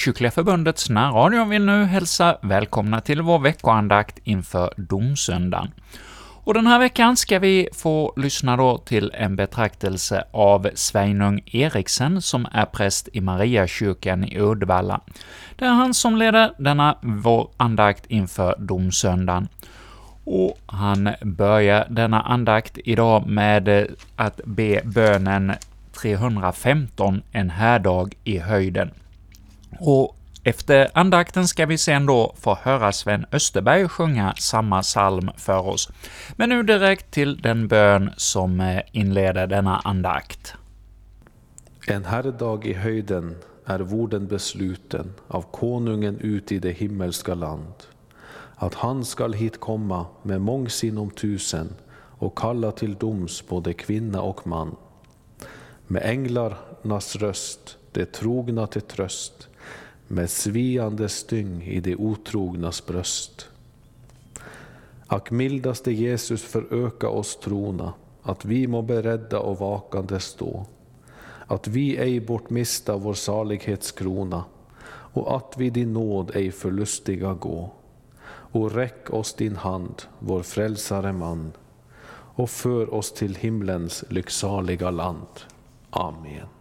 Frikyrkliga Förbundets närradio vill nu hälsa välkomna till vår veckoandakt inför domsöndagen. Och den här veckan ska vi få lyssna då till en betraktelse av Sveinung Eriksen, som är präst i Mariakyrkan i Uddevalla. Det är han som leder denna vår andakt inför domsöndagen. Och han börjar denna andakt idag med eh, att be bönen 315, en härdag i höjden. Och efter andakten ska vi sen då få höra Sven Österberg sjunga samma psalm för oss. Men nu direkt till den bön som eh, inleder denna andakt. En herrdag i höjden är vorden besluten av konungen ut i det himmelska land, att han skall hit komma med mångsinom tusen och kalla till doms både kvinna och man. Med änglarnas röst, det trogna till tröst, med sviande styng i de otrognas bröst. Ack mildaste Jesus föröka oss trona, att vi må beredda och vakande stå, att vi ej bort mista vår salighetskrona, och att vi din nåd ej förlustiga gå. Och räck oss din hand, vår frälsare man, och för oss till himlens lycksaliga land. Amen.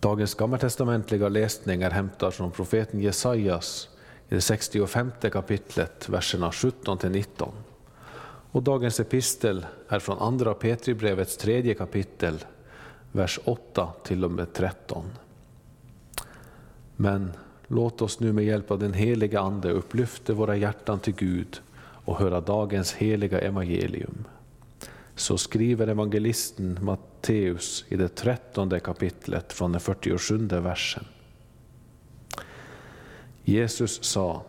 Dagens gammaltestamentliga läsning är hämtad från profeten Jesajas i det 65 kapitlet, verserna 17-19. Och dagens epistel är från andra Petribrevets tredje kapitel, vers 8 till och med 13. Men låt oss nu med hjälp av den heliga Ande upplyfta våra hjärtan till Gud och höra dagens heliga evangelium. Så skriver evangelisten Matteus i det trettonde kapitlet från den 47 versen. Jesus sa,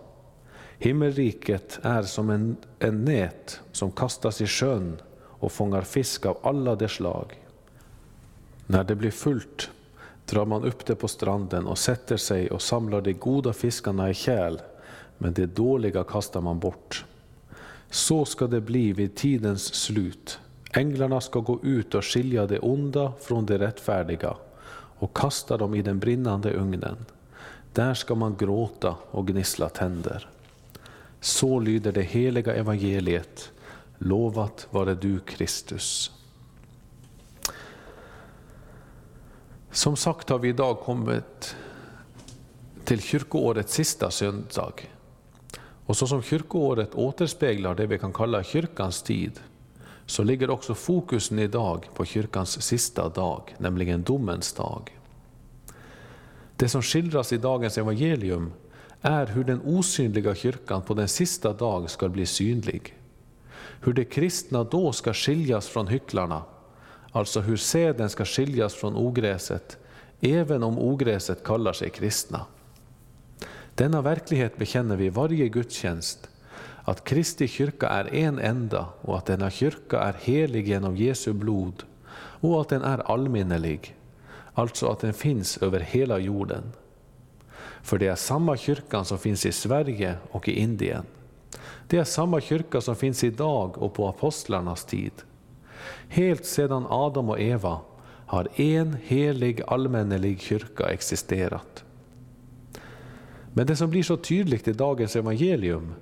Himmelriket är som en, en nät som kastas i sjön och fångar fisk av alla de slag. När det blir fullt drar man upp det på stranden och sätter sig och samlar de goda fiskarna i kärl, men de dåliga kastar man bort. Så ska det bli vid tidens slut. Änglarna ska gå ut och skilja det onda från det rättfärdiga och kasta dem i den brinnande ugnen. Där ska man gråta och gnissla tänder. Så lyder det heliga evangeliet. Lovat vare du Kristus. Som sagt har vi idag kommit till kyrkoårets sista söndag. Och så som kyrkoåret återspeglar det vi kan kalla kyrkans tid, så ligger också fokusen idag på kyrkans sista dag, nämligen domens dag. Det som skildras i dagens evangelium är hur den osynliga kyrkan på den sista dag ska bli synlig. Hur de kristna då ska skiljas från hycklarna, alltså hur säden ska skiljas från ogräset, även om ogräset kallar sig kristna. Denna verklighet bekänner vi varje gudstjänst, att Kristi kyrka är en enda och att denna kyrka är helig genom Jesu blod och att den är allmännelig, alltså att den finns över hela jorden. För det är samma kyrkan som finns i Sverige och i Indien. Det är samma kyrka som finns idag och på apostlarnas tid. Helt sedan Adam och Eva har en helig allmännelig kyrka existerat. Men det som blir så tydligt i dagens evangelium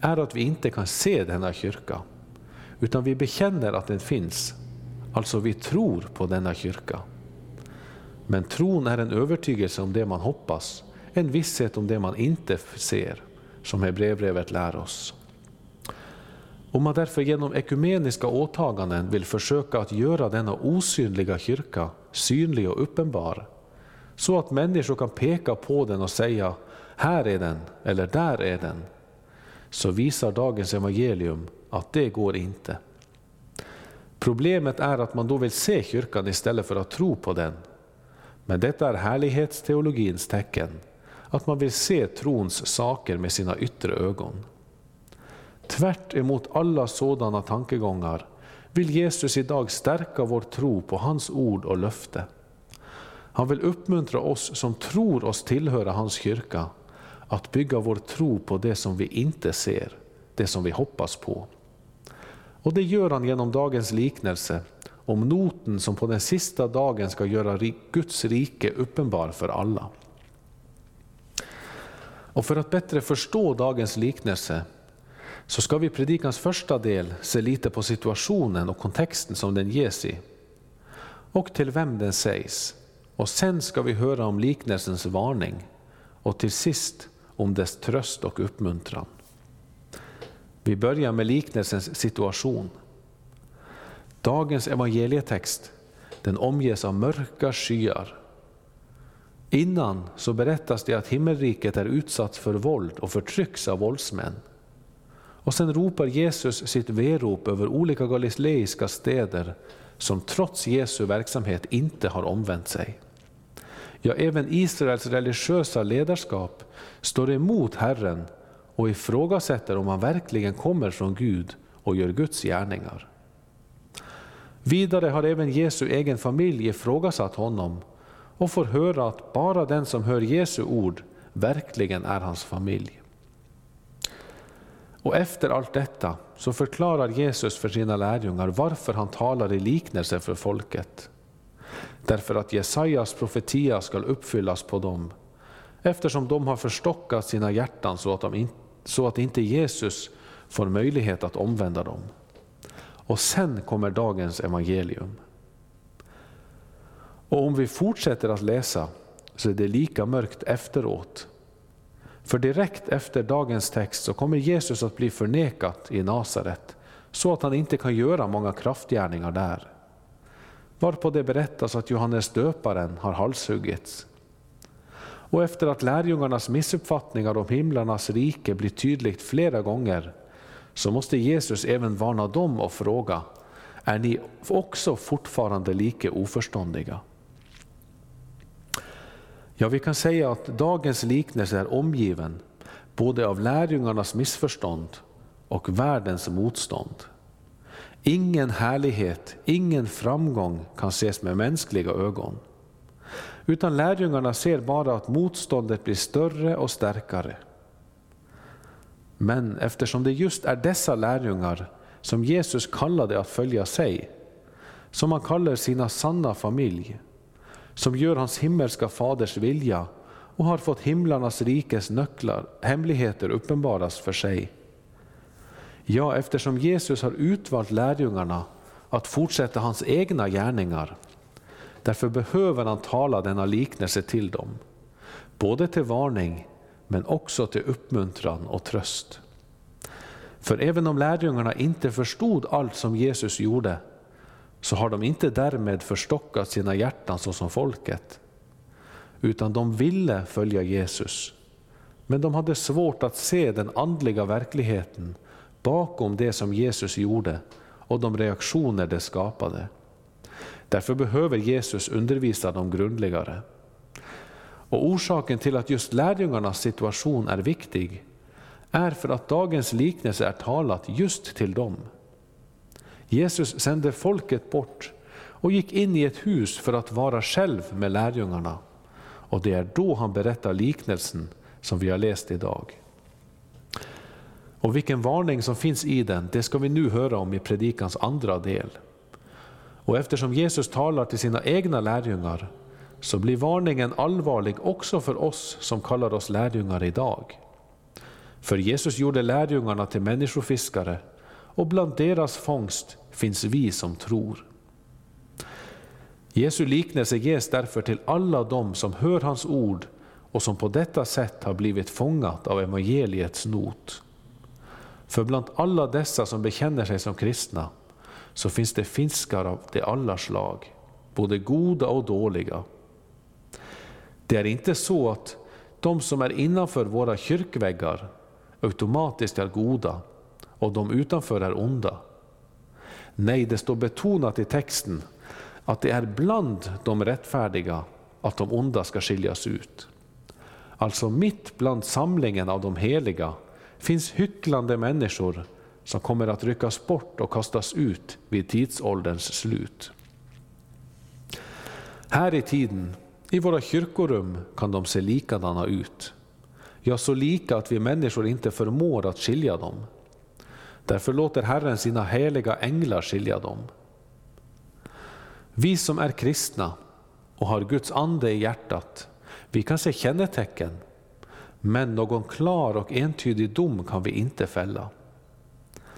är att vi inte kan se denna kyrka, utan vi bekänner att den finns, alltså vi tror på denna kyrka. Men tron är en övertygelse om det man hoppas, en visshet om det man inte ser, som Hebreerbrevet lär oss. Om man därför genom ekumeniska åtaganden vill försöka att göra denna osynliga kyrka synlig och uppenbar, så att människor kan peka på den och säga här är den, eller där är den, så visar dagens evangelium att det går inte. Problemet är att man då vill se kyrkan istället för att tro på den. Men detta är härlighetsteologins tecken, att man vill se trons saker med sina yttre ögon. Tvärt emot alla sådana tankegångar vill Jesus idag stärka vår tro på hans ord och löfte. Han vill uppmuntra oss som tror oss tillhöra hans kyrka att bygga vår tro på det som vi inte ser, det som vi hoppas på. Och det gör han genom dagens liknelse om noten som på den sista dagen ska göra Guds rike uppenbar för alla. Och för att bättre förstå dagens liknelse så ska vi i predikans första del se lite på situationen och kontexten som den ges i och till vem den sägs. Och sen ska vi höra om liknelsens varning och till sist om dess tröst och uppmuntran. Vi börjar med liknelsens situation. Dagens evangelietext den omges av mörka skyar. Innan så berättas det att himmelriket är utsatt för våld och förtrycks av våldsmän. Och sen ropar Jesus sitt verop över olika galileiska städer som trots Jesu verksamhet inte har omvänt sig. Ja, även Israels religiösa ledarskap står emot Herren och ifrågasätter om han verkligen kommer från Gud och gör Guds gärningar. Vidare har även Jesu egen familj ifrågasatt honom och får höra att bara den som hör Jesu ord verkligen är hans familj. Och efter allt detta så förklarar Jesus för sina lärjungar varför han talar i liknelse för folket. Därför att Jesajas profetia skall uppfyllas på dem, eftersom de har förstockat sina hjärtan så att, de in, så att inte Jesus får möjlighet att omvända dem. Och sen kommer dagens evangelium. Och om vi fortsätter att läsa så är det lika mörkt efteråt. För direkt efter dagens text så kommer Jesus att bli förnekat i Nasaret så att han inte kan göra många kraftgärningar där. Varpå det berättas att Johannes döparen har halshuggits. Och efter att lärjungarnas missuppfattningar om himlarnas rike blir tydligt flera gånger så måste Jesus även varna dem och fråga, är ni också fortfarande lika oförståndiga? Ja, vi kan säga att dagens liknelse är omgiven både av lärjungarnas missförstånd och världens motstånd. Ingen härlighet, ingen framgång kan ses med mänskliga ögon. Utan lärjungarna ser bara att motståndet blir större och starkare. Men eftersom det just är dessa lärjungar som Jesus kallade att följa sig, som han kallar sina sanna familj, som gör hans himmelska faders vilja och har fått himlarnas rikes nycklar, hemligheter uppenbaras för sig. Ja, eftersom Jesus har utvalt lärjungarna att fortsätta hans egna gärningar, därför behöver han tala denna liknelse till dem, både till varning men också till uppmuntran och tröst. För även om lärjungarna inte förstod allt som Jesus gjorde, så har de inte därmed förstockat sina hjärtan såsom folket. Utan de ville följa Jesus. Men de hade svårt att se den andliga verkligheten bakom det som Jesus gjorde och de reaktioner det skapade. Därför behöver Jesus undervisa dem grundligare. Och orsaken till att just lärjungarnas situation är viktig är för att dagens liknelse är talat just till dem. Jesus sände folket bort och gick in i ett hus för att vara själv med lärjungarna. Och det är då han berättar liknelsen som vi har läst idag. Och vilken varning som finns i den, det ska vi nu höra om i predikans andra del. Och eftersom Jesus talar till sina egna lärjungar så blir varningen allvarlig också för oss som kallar oss lärjungar idag. För Jesus gjorde lärjungarna till människofiskare och bland deras fångst finns vi som tror. Jesu liknelse ges därför till alla dem som hör hans ord och som på detta sätt har blivit fångat av evangeliets not. För bland alla dessa som bekänner sig som kristna så finns det fiskar av de alla slag, både goda och dåliga. Det är inte så att de som är innanför våra kyrkväggar automatiskt är goda och de utanför är onda. Nej, det står betonat i texten att det är bland de rättfärdiga att de onda ska skiljas ut. Alltså mitt bland samlingen av de heliga finns hycklande människor som kommer att ryckas bort och kastas ut vid tidsålderns slut. Här i tiden, i våra kyrkorum, kan de se likadana ut. Ja, så lika att vi människor inte förmår att skilja dem. Därför låter Herren sina heliga änglar skilja dem. Vi som är kristna och har Guds ande i hjärtat, vi kan se kännetecken, men någon klar och entydig dom kan vi inte fälla.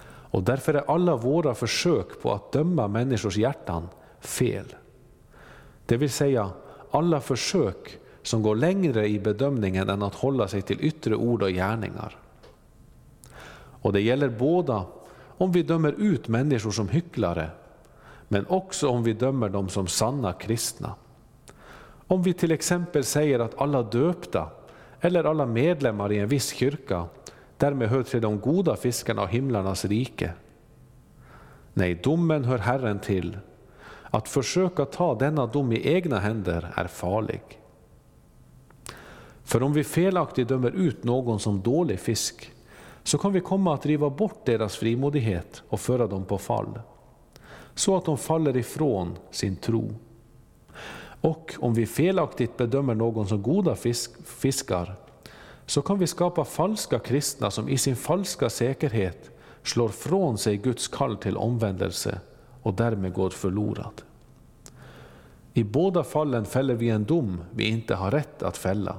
Och därför är alla våra försök på att döma människors hjärtan fel. Det vill säga, alla försök som går längre i bedömningen än att hålla sig till yttre ord och gärningar. Och det gäller båda om vi dömer ut människor som hycklare, men också om vi dömer dem som sanna kristna. Om vi till exempel säger att alla döpta eller alla medlemmar i en viss kyrka därmed hör till de goda fiskarna av himlarnas rike. Nej, domen hör Herren till. Att försöka ta denna dom i egna händer är farlig. För om vi felaktigt dömer ut någon som dålig fisk, så kan vi komma att driva bort deras frimodighet och föra dem på fall, så att de faller ifrån sin tro. Och om vi felaktigt bedömer någon som goda fisk, fiskar, så kan vi skapa falska kristna som i sin falska säkerhet slår från sig Guds kall till omvändelse och därmed går förlorad. I båda fallen fäller vi en dom vi inte har rätt att fälla.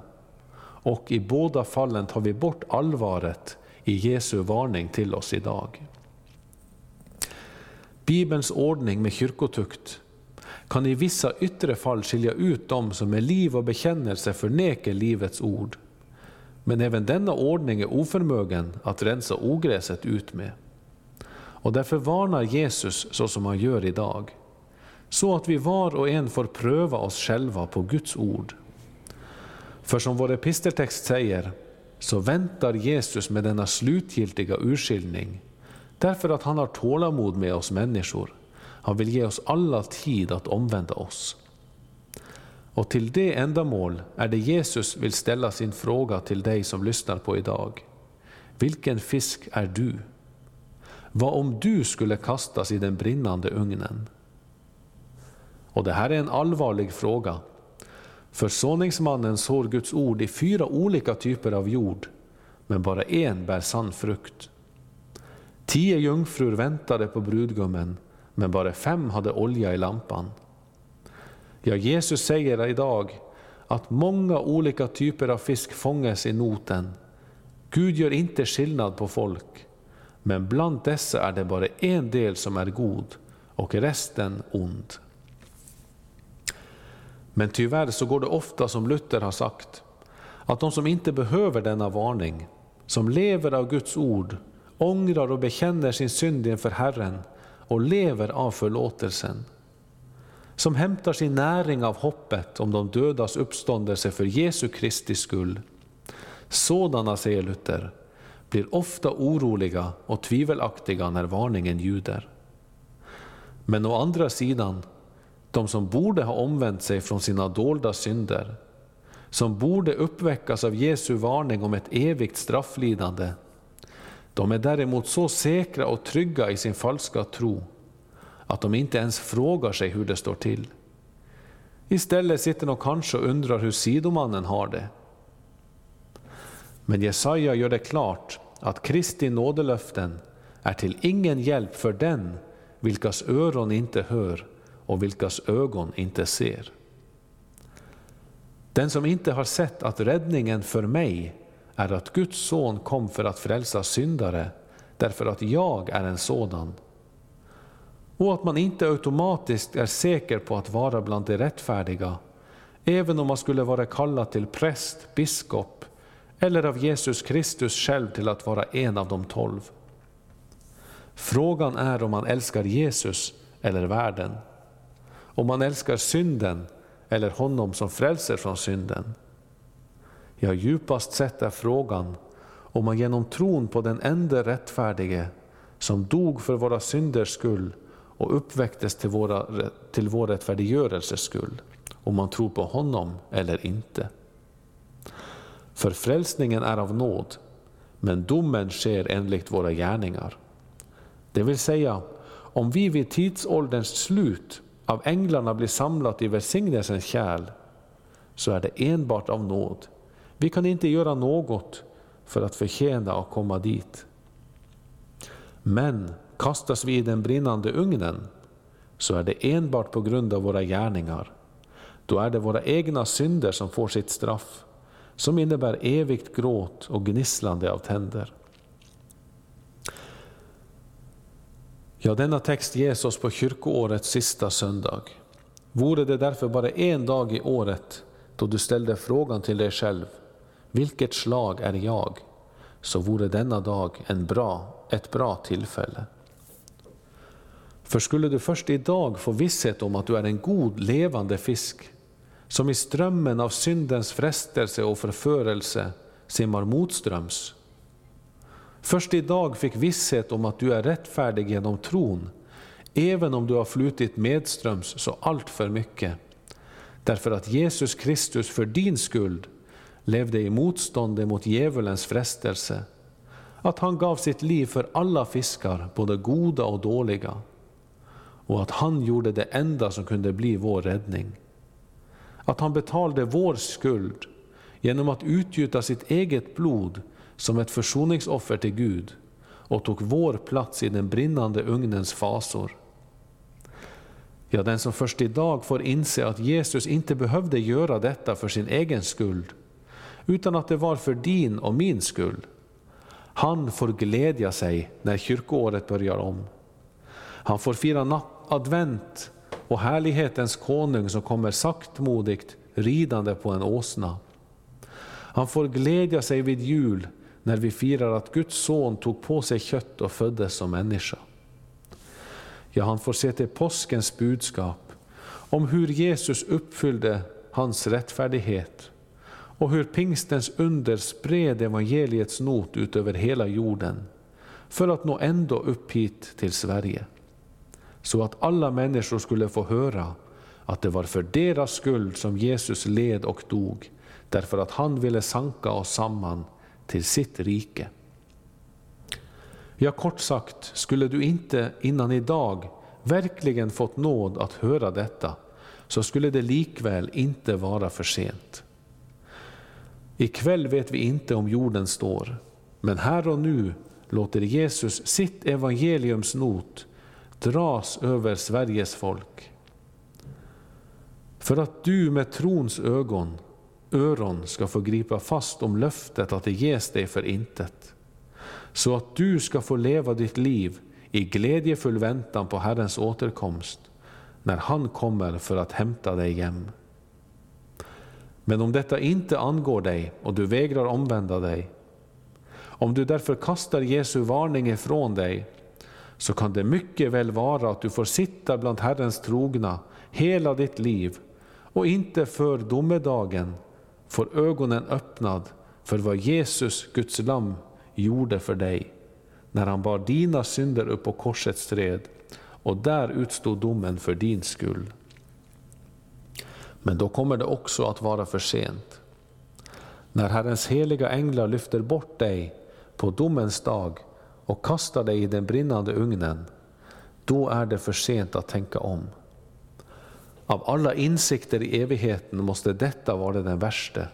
Och i båda fallen tar vi bort allvaret i Jesu varning till oss idag. Bibelns ordning med kyrkotukt kan i vissa yttre fall skilja ut dem som med liv och bekännelse förnekar livets ord. Men även denna ordning är oförmögen att rensa ogräset ut med. Och därför varnar Jesus så som han gör idag, så att vi var och en får pröva oss själva på Guds ord. För som vår episteltext säger, så väntar Jesus med denna slutgiltiga urskiljning, därför att han har tålamod med oss människor. Han vill ge oss alla tid att omvända oss. Och till det ändamål är det Jesus vill ställa sin fråga till dig som lyssnar på idag. Vilken fisk är du? Vad om du skulle kastas i den brinnande ugnen? Och det här är en allvarlig fråga Försoningsmannen sår Guds ord i fyra olika typer av jord, men bara en bär sann frukt. Tio jungfrur väntade på brudgummen, men bara fem hade olja i lampan. Ja, Jesus säger idag att många olika typer av fisk fångas i noten. Gud gör inte skillnad på folk, men bland dessa är det bara en del som är god och resten ond. Men tyvärr så går det ofta som Luther har sagt, att de som inte behöver denna varning, som lever av Guds ord, ångrar och bekänner sin synd inför Herren och lever av förlåtelsen, som hämtar sin näring av hoppet om de dödas uppståndelse för Jesu Kristi skull. Sådana, säger Luther, blir ofta oroliga och tvivelaktiga när varningen ljuder. Men å andra sidan de som borde ha omvänt sig från sina dolda synder, som borde uppväckas av Jesu varning om ett evigt strafflidande, de är däremot så säkra och trygga i sin falska tro att de inte ens frågar sig hur det står till. Istället sitter de kanske och undrar hur sidomannen har det. Men Jesaja gör det klart att Kristi nådelöften är till ingen hjälp för den vilkas öron inte hör och vilkas ögon inte ser. Den som inte har sett att räddningen för mig är att Guds son kom för att frälsa syndare, därför att jag är en sådan. Och att man inte automatiskt är säker på att vara bland de rättfärdiga, även om man skulle vara kallad till präst, biskop eller av Jesus Kristus själv till att vara en av de tolv. Frågan är om man älskar Jesus eller världen om man älskar synden eller honom som frälser från synden. Ja, djupast sett är frågan om man genom tron på den enda rättfärdige som dog för våra synders skull och uppväcktes till, våra, till vår rättfärdiggörelses skull, om man tror på honom eller inte. För frälsningen är av nåd, men domen sker enligt våra gärningar. Det vill säga, om vi vid tidsålderns slut av änglarna blir samlat i välsignelsens kärl, så är det enbart av nåd. Vi kan inte göra något för att förtjäna att komma dit. Men kastas vi i den brinnande ugnen, så är det enbart på grund av våra gärningar. Då är det våra egna synder som får sitt straff, som innebär evigt gråt och gnisslande av tänder. Ja, denna text ges oss på kyrkoårets sista söndag. Vore det därför bara en dag i året då du ställde frågan till dig själv, vilket slag är jag? Så vore denna dag en bra, ett bra tillfälle. För skulle du först idag få visshet om att du är en god levande fisk, som i strömmen av syndens frestelse och förförelse simmar motströms. Först idag fick visshet om att du är rättfärdig genom tron, även om du har flutit medströms så allt för mycket. Därför att Jesus Kristus för din skuld levde i motstånd mot djävulens frestelse, att han gav sitt liv för alla fiskar, både goda och dåliga, och att han gjorde det enda som kunde bli vår räddning. Att han betalade vår skuld genom att utgjuta sitt eget blod som ett försoningsoffer till Gud och tog vår plats i den brinnande ugnens fasor. Ja, den som först idag får inse att Jesus inte behövde göra detta för sin egen skuld, utan att det var för din och min skull. Han får glädja sig när kyrkoåret börjar om. Han får fira advent och härlighetens konung som kommer saktmodigt ridande på en åsna. Han får glädja sig vid jul när vi firar att Guds son tog på sig kött och föddes som människa. Ja, han får se till påskens budskap om hur Jesus uppfyllde hans rättfärdighet och hur pingstens under spred evangeliets not ut över hela jorden för att nå ändå upp hit till Sverige så att alla människor skulle få höra att det var för deras skull som Jesus led och dog, därför att han ville sanka oss samman till sitt rike. Ja, kort sagt, skulle du inte innan idag verkligen fått nåd att höra detta, så skulle det likväl inte vara för sent. Ikväll vet vi inte om jorden står, men här och nu låter Jesus sitt evangeliums not dras över Sveriges folk. För att du med trons ögon, öron ska få gripa fast om löftet att det ges dig för intet. Så att du ska få leva ditt liv i glädjefull väntan på Herrens återkomst, när han kommer för att hämta dig hem. Men om detta inte angår dig och du vägrar omvända dig, om du därför kastar Jesu varning ifrån dig så kan det mycket väl vara att du får sitta bland Herrens trogna hela ditt liv och inte för domedagen får ögonen öppnad för vad Jesus, Guds lamm, gjorde för dig när han bar dina synder upp på korsets träd och där utstod domen för din skull. Men då kommer det också att vara för sent. När Herrens heliga änglar lyfter bort dig på domens dag och kastar dig i den brinnande ugnen, då är det för sent att tänka om. Av alla insikter i evigheten måste detta vara den värsta,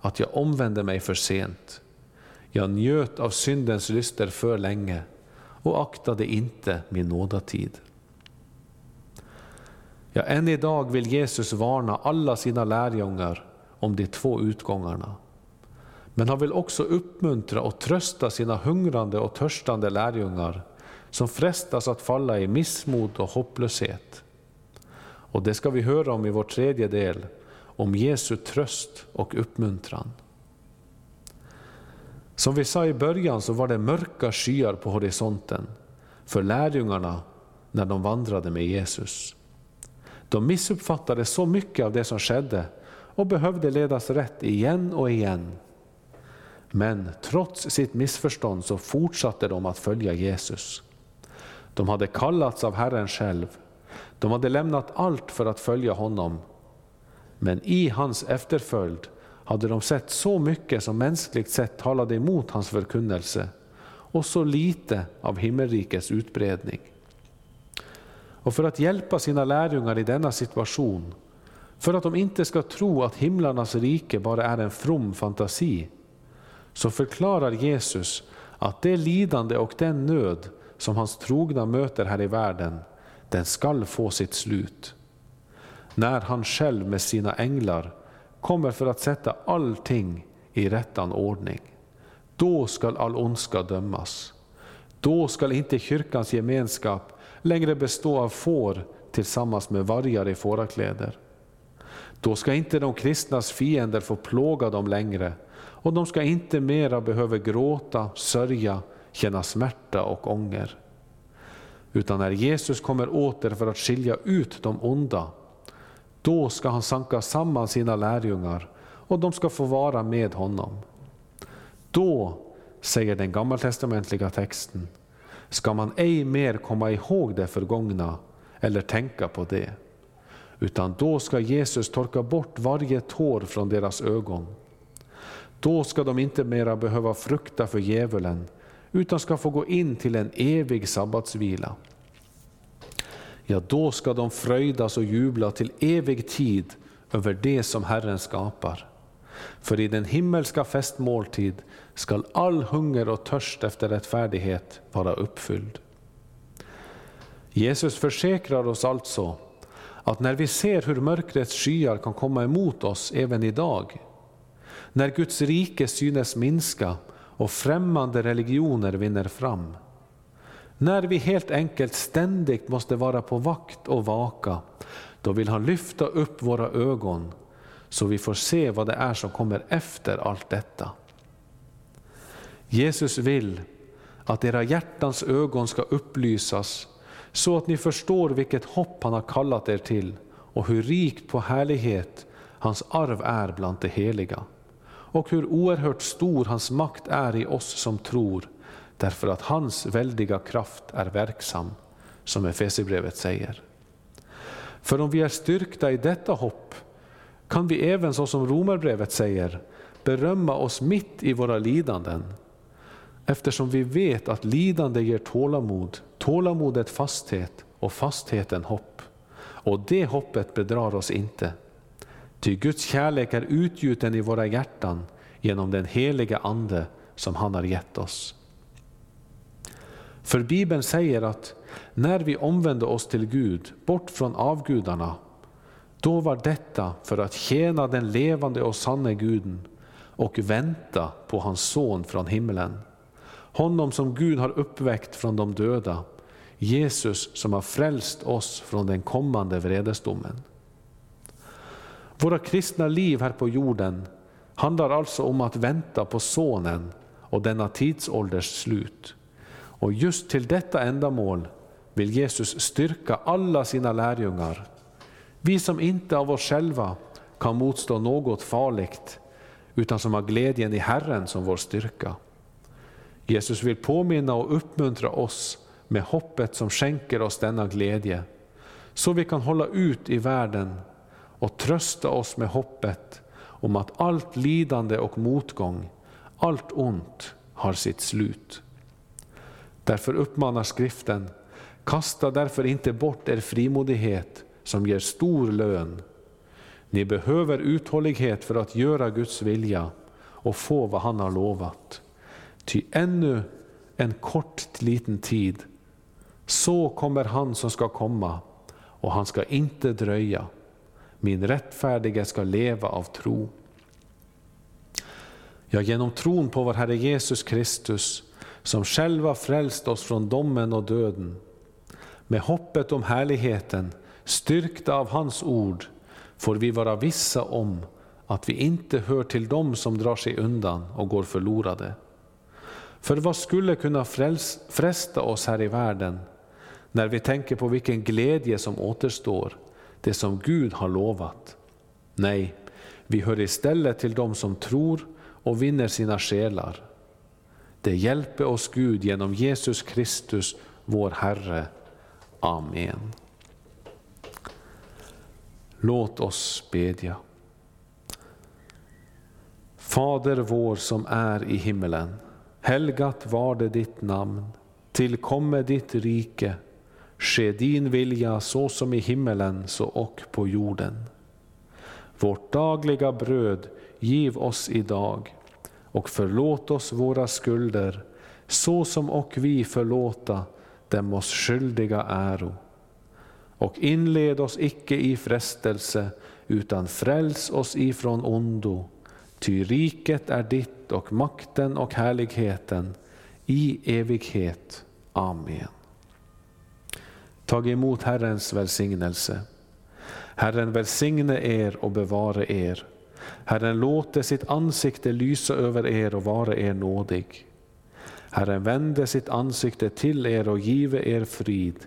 att jag omvände mig för sent. Jag njöt av syndens lyster för länge och aktade inte min nådatid. Ja, än idag vill Jesus varna alla sina lärjungar om de två utgångarna. Men han vill också uppmuntra och trösta sina hungrande och törstande lärjungar som frestas att falla i missmod och hopplöshet. Och det ska vi höra om i vår tredje del, om Jesu tröst och uppmuntran. Som vi sa i början så var det mörka skyar på horisonten för lärjungarna när de vandrade med Jesus. De missuppfattade så mycket av det som skedde och behövde ledas rätt igen och igen men trots sitt missförstånd så fortsatte de att följa Jesus. De hade kallats av Herren själv. De hade lämnat allt för att följa honom. Men i hans efterföljd hade de sett så mycket som mänskligt sett talade emot hans förkunnelse och så lite av himmelrikets utbredning. Och för att hjälpa sina lärjungar i denna situation, för att de inte ska tro att himlarnas rike bara är en from fantasi, så förklarar Jesus att det lidande och den nöd som hans trogna möter här i världen, den skall få sitt slut. När han själv med sina änglar kommer för att sätta allting i rättan ordning. Då skall all ondska dömas. Då skall inte kyrkans gemenskap längre bestå av får tillsammans med vargar i fårakläder. Då ska inte de kristnas fiender få plåga dem längre och de ska inte mera behöva gråta, sörja, känna smärta och ånger. Utan när Jesus kommer åter för att skilja ut de onda, då ska han sanka samman sina lärjungar och de ska få vara med honom. Då, säger den gammaltestamentliga texten, ska man ej mer komma ihåg det förgångna eller tänka på det. Utan då ska Jesus torka bort varje tår från deras ögon. Då ska de inte mera behöva frukta för djävulen, utan ska få gå in till en evig sabbatsvila. Ja, då ska de fröjdas och jubla till evig tid över det som Herren skapar. För i den himmelska festmåltid skall all hunger och törst efter rättfärdighet vara uppfylld. Jesus försäkrar oss alltså att när vi ser hur mörkrets skyar kan komma emot oss även idag, när Guds rike synes minska och främmande religioner vinner fram, när vi helt enkelt ständigt måste vara på vakt och vaka, då vill han lyfta upp våra ögon så vi får se vad det är som kommer efter allt detta. Jesus vill att era hjärtans ögon ska upplysas så att ni förstår vilket hopp han har kallat er till och hur rikt på härlighet hans arv är bland de heliga och hur oerhört stor hans makt är i oss som tror därför att hans väldiga kraft är verksam, som Efesierbrevet säger. För om vi är styrkta i detta hopp kan vi även, så som Romarbrevet säger, berömma oss mitt i våra lidanden, eftersom vi vet att lidande ger tålamod, tålamodet fasthet och fastheten hopp. Och det hoppet bedrar oss inte. Ty Guds kärlek är utgjuten i våra hjärtan genom den heliga Ande som han har gett oss. För Bibeln säger att när vi omvände oss till Gud, bort från avgudarna, då var detta för att tjäna den levande och sanne Guden och vänta på hans son från himlen. Honom som Gud har uppväckt från de döda, Jesus som har frälst oss från den kommande vredesdomen. Våra kristna liv här på jorden handlar alltså om att vänta på Sonen och denna tidsålders slut. Och just till detta ändamål vill Jesus styrka alla sina lärjungar. Vi som inte av oss själva kan motstå något farligt, utan som har glädjen i Herren som vår styrka. Jesus vill påminna och uppmuntra oss med hoppet som skänker oss denna glädje, så vi kan hålla ut i världen och trösta oss med hoppet om att allt lidande och motgång, allt ont har sitt slut. Därför uppmanar skriften, kasta därför inte bort er frimodighet som ger stor lön. Ni behöver uthållighet för att göra Guds vilja och få vad han har lovat. Ty ännu en kort liten tid, så kommer han som ska komma och han ska inte dröja. Min rättfärdige ska leva av tro. Ja, genom tron på vår Herre Jesus Kristus som själva frälst oss från domen och döden. Med hoppet om härligheten, styrkta av hans ord, får vi vara vissa om att vi inte hör till dem som drar sig undan och går förlorade. För vad skulle kunna fresta oss här i världen när vi tänker på vilken glädje som återstår, det som Gud har lovat? Nej, vi hör istället till dem som tror och vinner sina själar. Det hjälper oss Gud genom Jesus Kristus, vår Herre. Amen. Låt oss bedja. Fader vår som är i himmelen. Helgat var det ditt namn. Tillkomme ditt rike. Ske din vilja så som i himmelen så och på jorden. Vårt dagliga bröd giv oss idag och förlåt oss våra skulder, så som och vi förlåta dem oss skyldiga äro och inled oss icke i frestelse, utan fräls oss ifrån ondo. Ty riket är ditt och makten och härligheten i evighet. Amen. Tag emot Herrens välsignelse. Herren välsigne er och bevare er. Herren låte sitt ansikte lysa över er och vare er nådig. Herren vände sitt ansikte till er och give er frid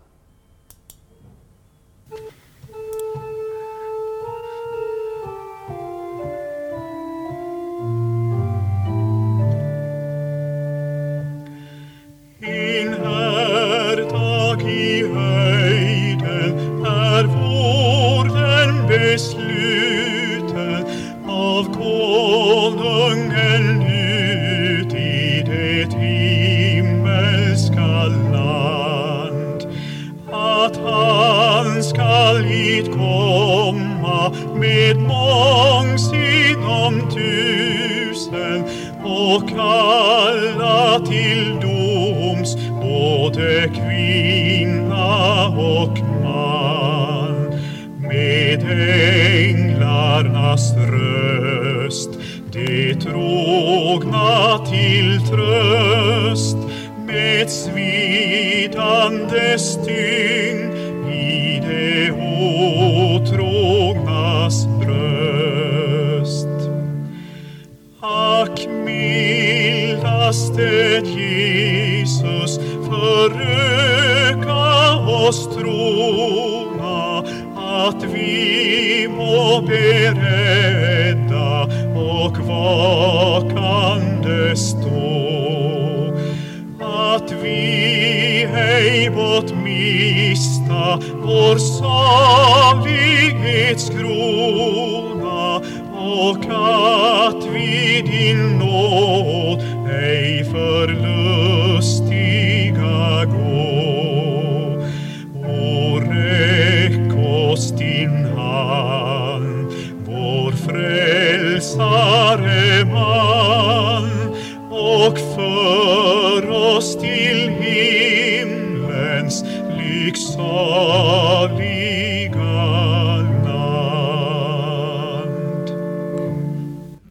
Svidande stygn i de otrognas bröst. Ack mildaste Jesus, föröka oss trona att vi må beredda och vara vår salighetskrona och att vi din nåd ej förlustiga gå. O räck oss din hand, vår frälsare man, och för oss till himlens.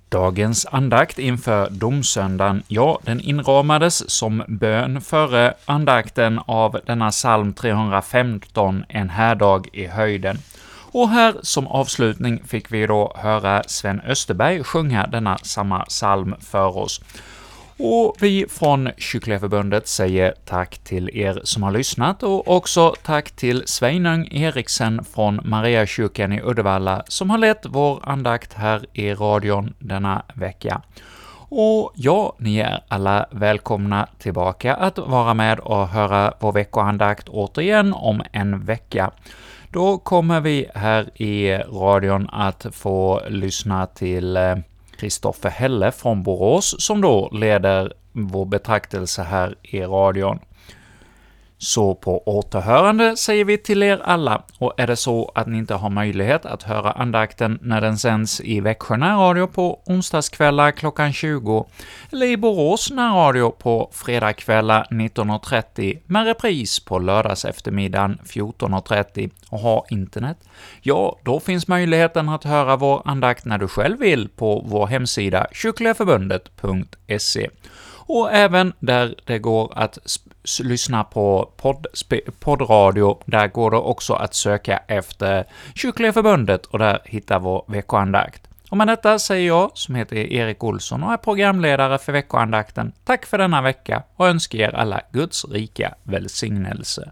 Dagens andakt inför domsöndagen, ja, den inramades som bön före andakten av denna psalm 315, En härdag i höjden. Och här som avslutning fick vi då höra Sven Österberg sjunga denna samma psalm för oss. Och vi från Kycklingeförbundet säger tack till er som har lyssnat och också tack till Sveinung Eriksen från Mariakyrkan i Uddevalla som har lett vår andakt här i radion denna vecka. Och ja, ni är alla välkomna tillbaka att vara med och höra vår veckoandakt återigen om en vecka. Då kommer vi här i radion att få lyssna till eh, Kristoffer Helle från Borås, som då leder vår betraktelse här i radion. Så på återhörande säger vi till er alla, och är det så att ni inte har möjlighet att höra andakten när den sänds i Växjö närradio på onsdagskvällar klockan 20, eller i Borås närradio på fredagskvällar 19.30, med repris på lördags eftermiddagen 14.30 och har internet, ja, då finns möjligheten att höra vår andakt när du själv vill på vår hemsida kyrkligaförbundet.se och även där det går att lyssna på podd, poddradio, där går det också att söka efter Kyrkliga Förbundet och där hitta vår veckoandakt. Och med detta säger jag, som heter Erik Olsson och är programledare för veckoandakten, tack för denna vecka och önskar er alla Guds rika välsignelse.